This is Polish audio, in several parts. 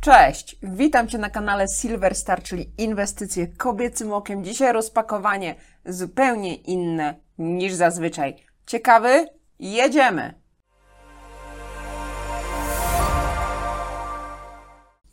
Cześć, witam Cię na kanale Silver Star, czyli inwestycje kobiecym okiem. Dzisiaj rozpakowanie zupełnie inne niż zazwyczaj. Ciekawy? Jedziemy!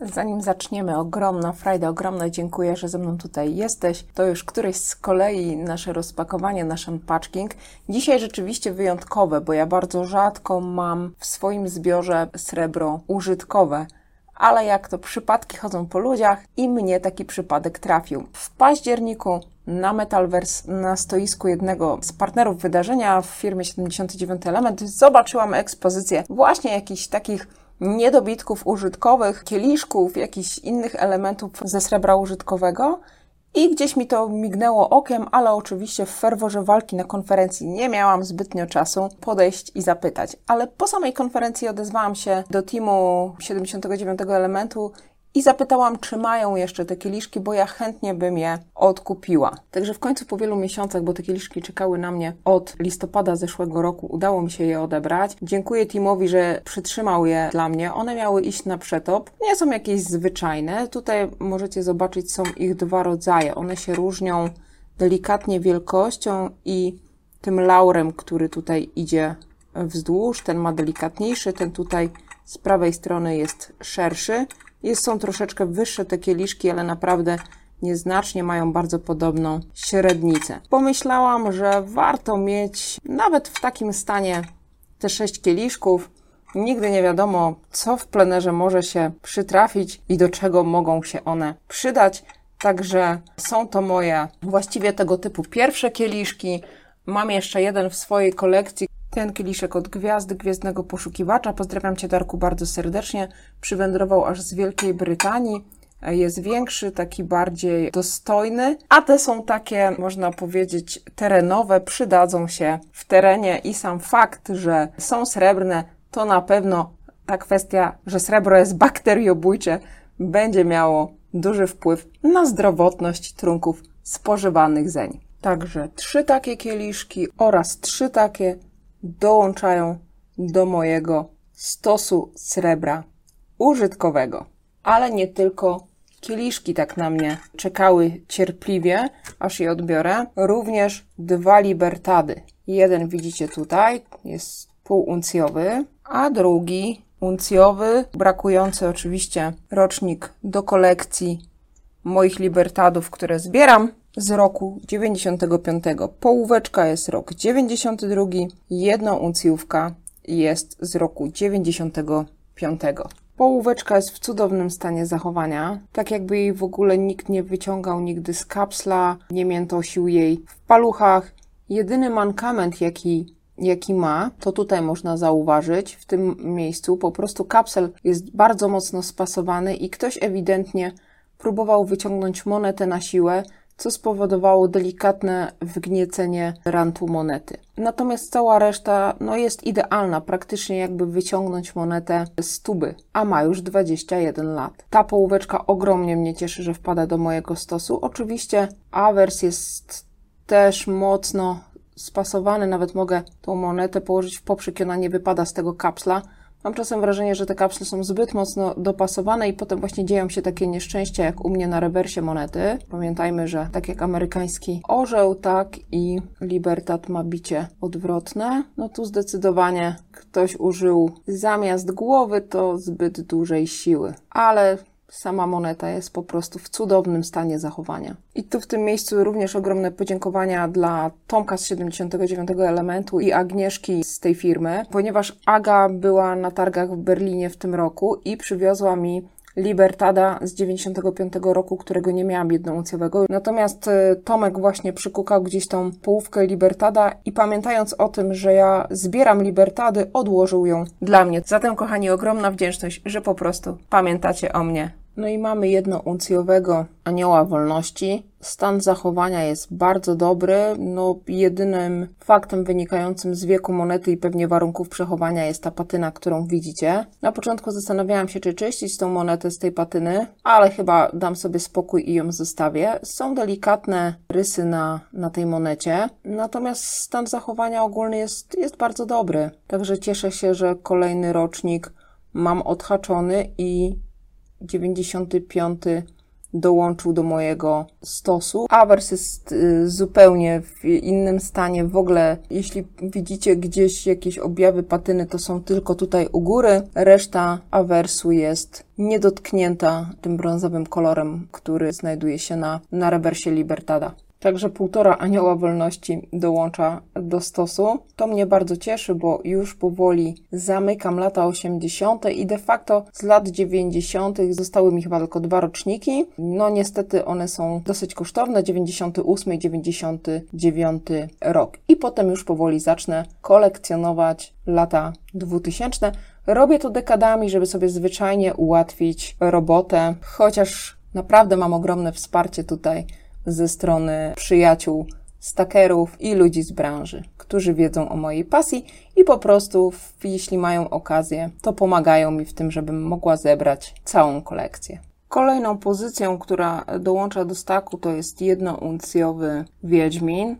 Zanim zaczniemy, ogromna frajda, ogromne dziękuję, że ze mną tutaj jesteś. To już któreś z kolei nasze rozpakowanie, nasz unpacking. Dzisiaj rzeczywiście wyjątkowe, bo ja bardzo rzadko mam w swoim zbiorze srebro użytkowe ale jak to przypadki chodzą po ludziach i mnie taki przypadek trafił. W październiku na Metalverse na stoisku jednego z partnerów wydarzenia w firmie 79 Element zobaczyłam ekspozycję właśnie jakichś takich niedobitków użytkowych, kieliszków, jakichś innych elementów ze srebra użytkowego. I gdzieś mi to mignęło okiem, ale oczywiście w ferworze walki na konferencji nie miałam zbytnio czasu podejść i zapytać. Ale po samej konferencji odezwałam się do teamu 79 elementu i zapytałam, czy mają jeszcze te kieliszki, bo ja chętnie bym je odkupiła. Także w końcu po wielu miesiącach, bo te kieliszki czekały na mnie od listopada zeszłego roku, udało mi się je odebrać. Dziękuję teamowi, że przytrzymał je dla mnie. One miały iść na przetop. Nie są jakieś zwyczajne. Tutaj możecie zobaczyć, są ich dwa rodzaje. One się różnią delikatnie wielkością i tym laurem, który tutaj idzie wzdłuż. Ten ma delikatniejszy, ten tutaj z prawej strony jest szerszy. Jest, są troszeczkę wyższe te kieliszki, ale naprawdę nieznacznie mają bardzo podobną średnicę. Pomyślałam, że warto mieć nawet w takim stanie te sześć kieliszków. Nigdy nie wiadomo, co w plenerze może się przytrafić i do czego mogą się one przydać. Także są to moje właściwie tego typu pierwsze kieliszki. Mam jeszcze jeden w swojej kolekcji, ten kieliszek od gwiazdy gwiezdnego poszukiwacza. Pozdrawiam Cię, Darku, bardzo serdecznie. Przywędrował aż z Wielkiej Brytanii. Jest większy, taki bardziej dostojny, a te są takie, można powiedzieć, terenowe, przydadzą się w terenie i sam fakt, że są srebrne, to na pewno ta kwestia, że srebro jest bakteriobójcze, będzie miało duży wpływ na zdrowotność trunków spożywanych zeń. Także trzy takie kieliszki oraz trzy takie dołączają do mojego stosu srebra użytkowego. Ale nie tylko kieliszki tak na mnie czekały cierpliwie, aż je odbiorę. Również dwa libertady. Jeden widzicie tutaj, jest półuncjowy, a drugi uncjowy, brakujący oczywiście rocznik do kolekcji moich libertadów, które zbieram z roku 95. Połóweczka jest rok 92, jedna uncjówka jest z roku 95. Połóweczka jest w cudownym stanie zachowania, tak jakby jej w ogóle nikt nie wyciągał nigdy z kapsla, nie miętosił jej w paluchach. Jedyny mankament, jaki, jaki ma, to tutaj można zauważyć, w tym miejscu po prostu kapsel jest bardzo mocno spasowany i ktoś ewidentnie próbował wyciągnąć monetę na siłę, co spowodowało delikatne wgniecenie rantu monety. Natomiast cała reszta no, jest idealna, praktycznie jakby wyciągnąć monetę z tuby, a ma już 21 lat. Ta połóweczka ogromnie mnie cieszy, że wpada do mojego stosu. Oczywiście awers jest też mocno spasowany, nawet mogę tą monetę położyć w poprzek ona nie wypada z tego kapsla, Mam czasem wrażenie, że te kapsle są zbyt mocno dopasowane i potem właśnie dzieją się takie nieszczęścia, jak u mnie na rewersie monety. Pamiętajmy, że tak jak amerykański orzeł, tak i Libertad ma bicie odwrotne. No tu zdecydowanie ktoś użył zamiast głowy to zbyt dużej siły. Ale Sama moneta jest po prostu w cudownym stanie zachowania. I tu w tym miejscu również ogromne podziękowania dla Tomka z 79 elementu i Agnieszki z tej firmy, ponieważ Aga była na targach w Berlinie w tym roku i przywiozła mi Libertada z 95 roku, którego nie miałam jednouncjowego. Natomiast e, Tomek właśnie przykukał gdzieś tą połówkę Libertada i pamiętając o tym, że ja zbieram Libertady, odłożył ją dla mnie. Zatem, kochani, ogromna wdzięczność, że po prostu pamiętacie o mnie no i mamy jednouncjowego anioła wolności. Stan zachowania jest bardzo dobry. No, jedynym faktem wynikającym z wieku monety i pewnie warunków przechowania jest ta patyna, którą widzicie. Na początku zastanawiałam się, czy czyścić tą monetę z tej patyny, ale chyba dam sobie spokój i ją zostawię. Są delikatne rysy na, na tej monecie, natomiast stan zachowania ogólny jest, jest bardzo dobry. Także cieszę się, że kolejny rocznik mam odhaczony i 95 dołączył do mojego stosu. Awers jest y, zupełnie w innym stanie. W ogóle, jeśli widzicie gdzieś jakieś objawy patyny, to są tylko tutaj u góry. Reszta awersu jest niedotknięta tym brązowym kolorem, który znajduje się na, na rewersie Libertada. Także półtora anioła wolności dołącza do stosu. To mnie bardzo cieszy, bo już powoli zamykam lata 80. i de facto z lat 90. zostały mi chyba tylko dwa roczniki. No niestety one są dosyć kosztowne, 98 i 99 rok. I potem już powoli zacznę kolekcjonować lata 2000. Robię to dekadami, żeby sobie zwyczajnie ułatwić robotę, chociaż naprawdę mam ogromne wsparcie tutaj ze strony przyjaciół, stakerów i ludzi z branży, którzy wiedzą o mojej pasji i po prostu, jeśli mają okazję, to pomagają mi w tym, żebym mogła zebrać całą kolekcję. Kolejną pozycją, która dołącza do staku, to jest jednouncjowy Wiedźmin.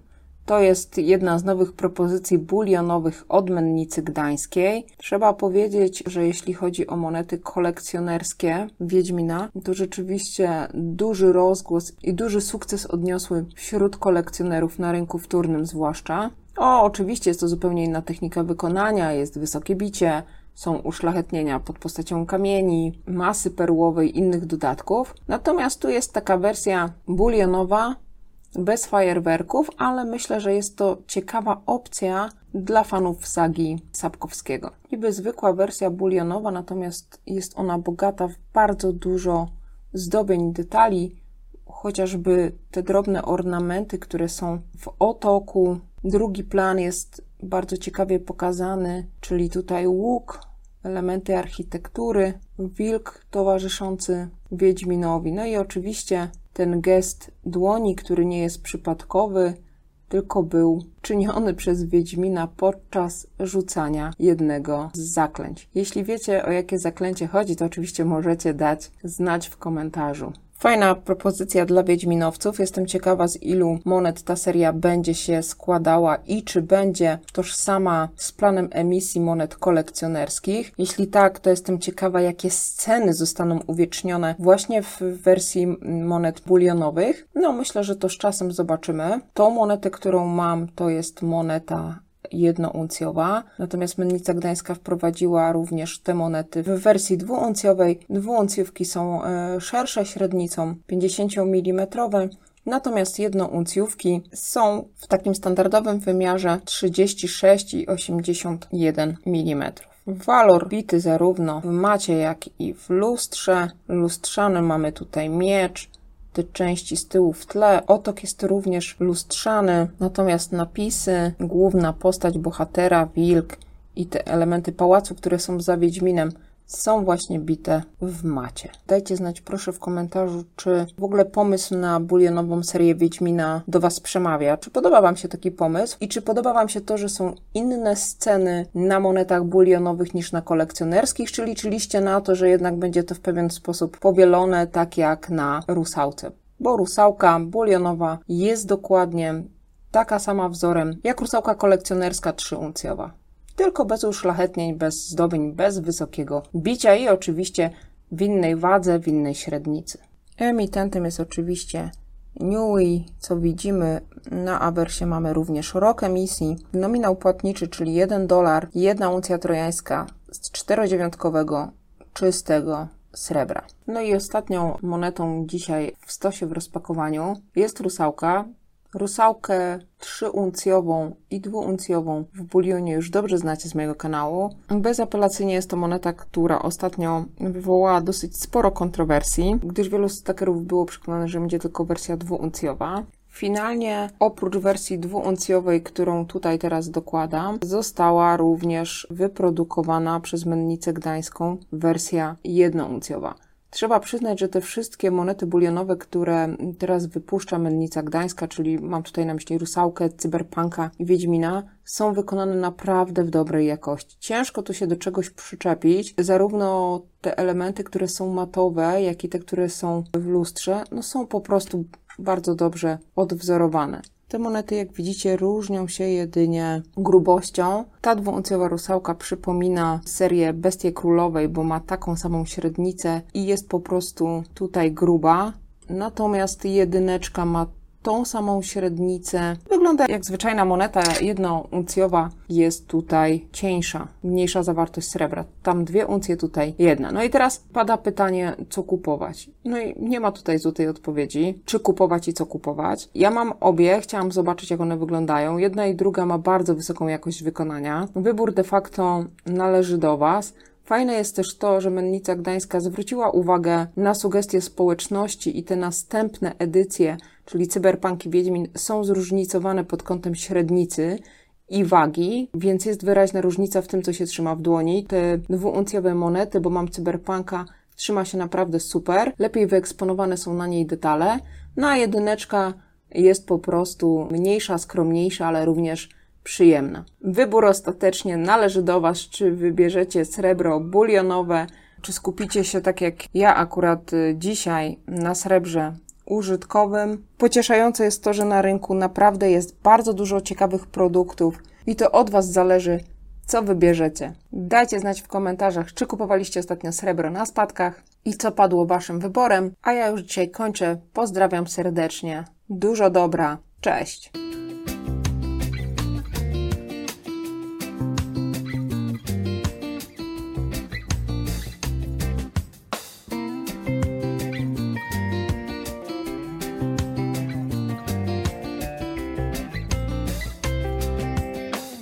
To jest jedna z nowych propozycji bulionowych od Mennicy Gdańskiej. Trzeba powiedzieć, że jeśli chodzi o monety kolekcjonerskie Wiedźmina, to rzeczywiście duży rozgłos i duży sukces odniosły wśród kolekcjonerów na rynku wtórnym zwłaszcza. O, oczywiście jest to zupełnie inna technika wykonania, jest wysokie bicie, są uszlachetnienia pod postacią kamieni, masy perłowej, innych dodatków. Natomiast tu jest taka wersja bulionowa, bez fajerwerków, ale myślę, że jest to ciekawa opcja dla fanów sagi Sapkowskiego. Niby zwykła wersja bulionowa, natomiast jest ona bogata w bardzo dużo zdobień detali, chociażby te drobne ornamenty, które są w otoku. Drugi plan jest bardzo ciekawie pokazany, czyli tutaj łuk, elementy architektury, wilk towarzyszący Wiedźminowi. No i oczywiście ten gest dłoni, który nie jest przypadkowy, tylko był czyniony przez Wiedźmina podczas rzucania jednego z zaklęć. Jeśli wiecie, o jakie zaklęcie chodzi, to oczywiście możecie dać znać w komentarzu. Fajna propozycja dla Wiedźminowców. Jestem ciekawa, z ilu monet ta seria będzie się składała i czy będzie tożsama z planem emisji monet kolekcjonerskich. Jeśli tak, to jestem ciekawa, jakie sceny zostaną uwiecznione właśnie w wersji monet bulionowych. No, myślę, że to z czasem zobaczymy. Tą monetę, którą mam, to jest moneta jednouncjowa, natomiast Mennica Gdańska wprowadziła również te monety w wersji dwuuncjowej. Dwuuncjówki są e, szersze średnicą 50 mm, Natomiast jednouncjówki są w takim standardowym wymiarze 36 i 81 mm. Walor bity zarówno w macie, jak i w lustrze. Lustrzany mamy tutaj miecz, te części z tyłu w tle. Otok jest również lustrzany, natomiast napisy, główna postać bohatera, wilk i te elementy pałacu, które są za Wiedźminem, są właśnie bite w macie. Dajcie znać proszę w komentarzu, czy w ogóle pomysł na bulionową serię Wiedźmina do Was przemawia. Czy podoba Wam się taki pomysł i czy podoba Wam się to, że są inne sceny na monetach bulionowych niż na kolekcjonerskich, czy liczyliście na to, że jednak będzie to w pewien sposób powielone, tak jak na rusałce? Bo rusałka bulionowa jest dokładnie taka sama wzorem jak rusałka kolekcjonerska 3-uncjowa tylko bez uszlachetnień, bez zdobień, bez wysokiego bicia i oczywiście w innej wadze, w innej średnicy. Emitentem jest oczywiście Newey, co widzimy na awersie mamy również rok emisji, nominał płatniczy, czyli 1 dolar, jedna uncja trojańska z czterodziewiątkowego czystego srebra. No i ostatnią monetą dzisiaj w stosie w rozpakowaniu jest rusałka, Rusałkę trzyuncjową i dwuuncjową w bulionie już dobrze znacie z mojego kanału. Bezapelacyjnie jest to moneta, która ostatnio wywołała dosyć sporo kontrowersji, gdyż wielu stakerów było przekonanych, że będzie tylko wersja dwuuncjowa. Finalnie, oprócz wersji dwuuncjowej, którą tutaj teraz dokładam, została również wyprodukowana przez Mennicę Gdańską wersja jednouncjowa. Trzeba przyznać, że te wszystkie monety bulionowe, które teraz wypuszcza Mennica Gdańska, czyli mam tutaj na myśli Rusałkę, Cyberpunka i Wiedźmina, są wykonane naprawdę w dobrej jakości. Ciężko tu się do czegoś przyczepić. Zarówno te elementy, które są matowe, jak i te, które są w lustrze, no są po prostu bardzo dobrze odwzorowane. Te monety, jak widzicie, różnią się jedynie grubością. Ta dwuuncjowa rusałka przypomina serię Bestie Królowej, bo ma taką samą średnicę i jest po prostu tutaj gruba. Natomiast jedyneczka ma tą samą średnicę. Wygląda jak zwyczajna moneta jednouncjowa, jest tutaj cieńsza, mniejsza zawartość srebra. Tam dwie uncje, tutaj jedna. No i teraz pada pytanie, co kupować. No i nie ma tutaj złotej odpowiedzi, czy kupować i co kupować. Ja mam obie, chciałam zobaczyć, jak one wyglądają. Jedna i druga ma bardzo wysoką jakość wykonania. Wybór de facto należy do Was. Fajne jest też to, że Mennica Gdańska zwróciła uwagę na sugestie społeczności i te następne edycje, czyli Cyberpunk i Wiedźmin, są zróżnicowane pod kątem średnicy i wagi, więc jest wyraźna różnica w tym, co się trzyma w dłoni. Te dwuuncjowe monety, bo mam Cyberpunka, trzyma się naprawdę super. Lepiej wyeksponowane są na niej detale. No a jedyneczka jest po prostu mniejsza, skromniejsza, ale również przyjemna. Wybór ostatecznie należy do Was, czy wybierzecie srebro bulionowe, czy skupicie się tak jak ja akurat y, dzisiaj na srebrze użytkowym. Pocieszające jest to, że na rynku naprawdę jest bardzo dużo ciekawych produktów i to od Was zależy, co wybierzecie. Dajcie znać w komentarzach, czy kupowaliście ostatnio srebro na spadkach i co padło Waszym wyborem. A ja już dzisiaj kończę. Pozdrawiam serdecznie. Dużo dobra. Cześć.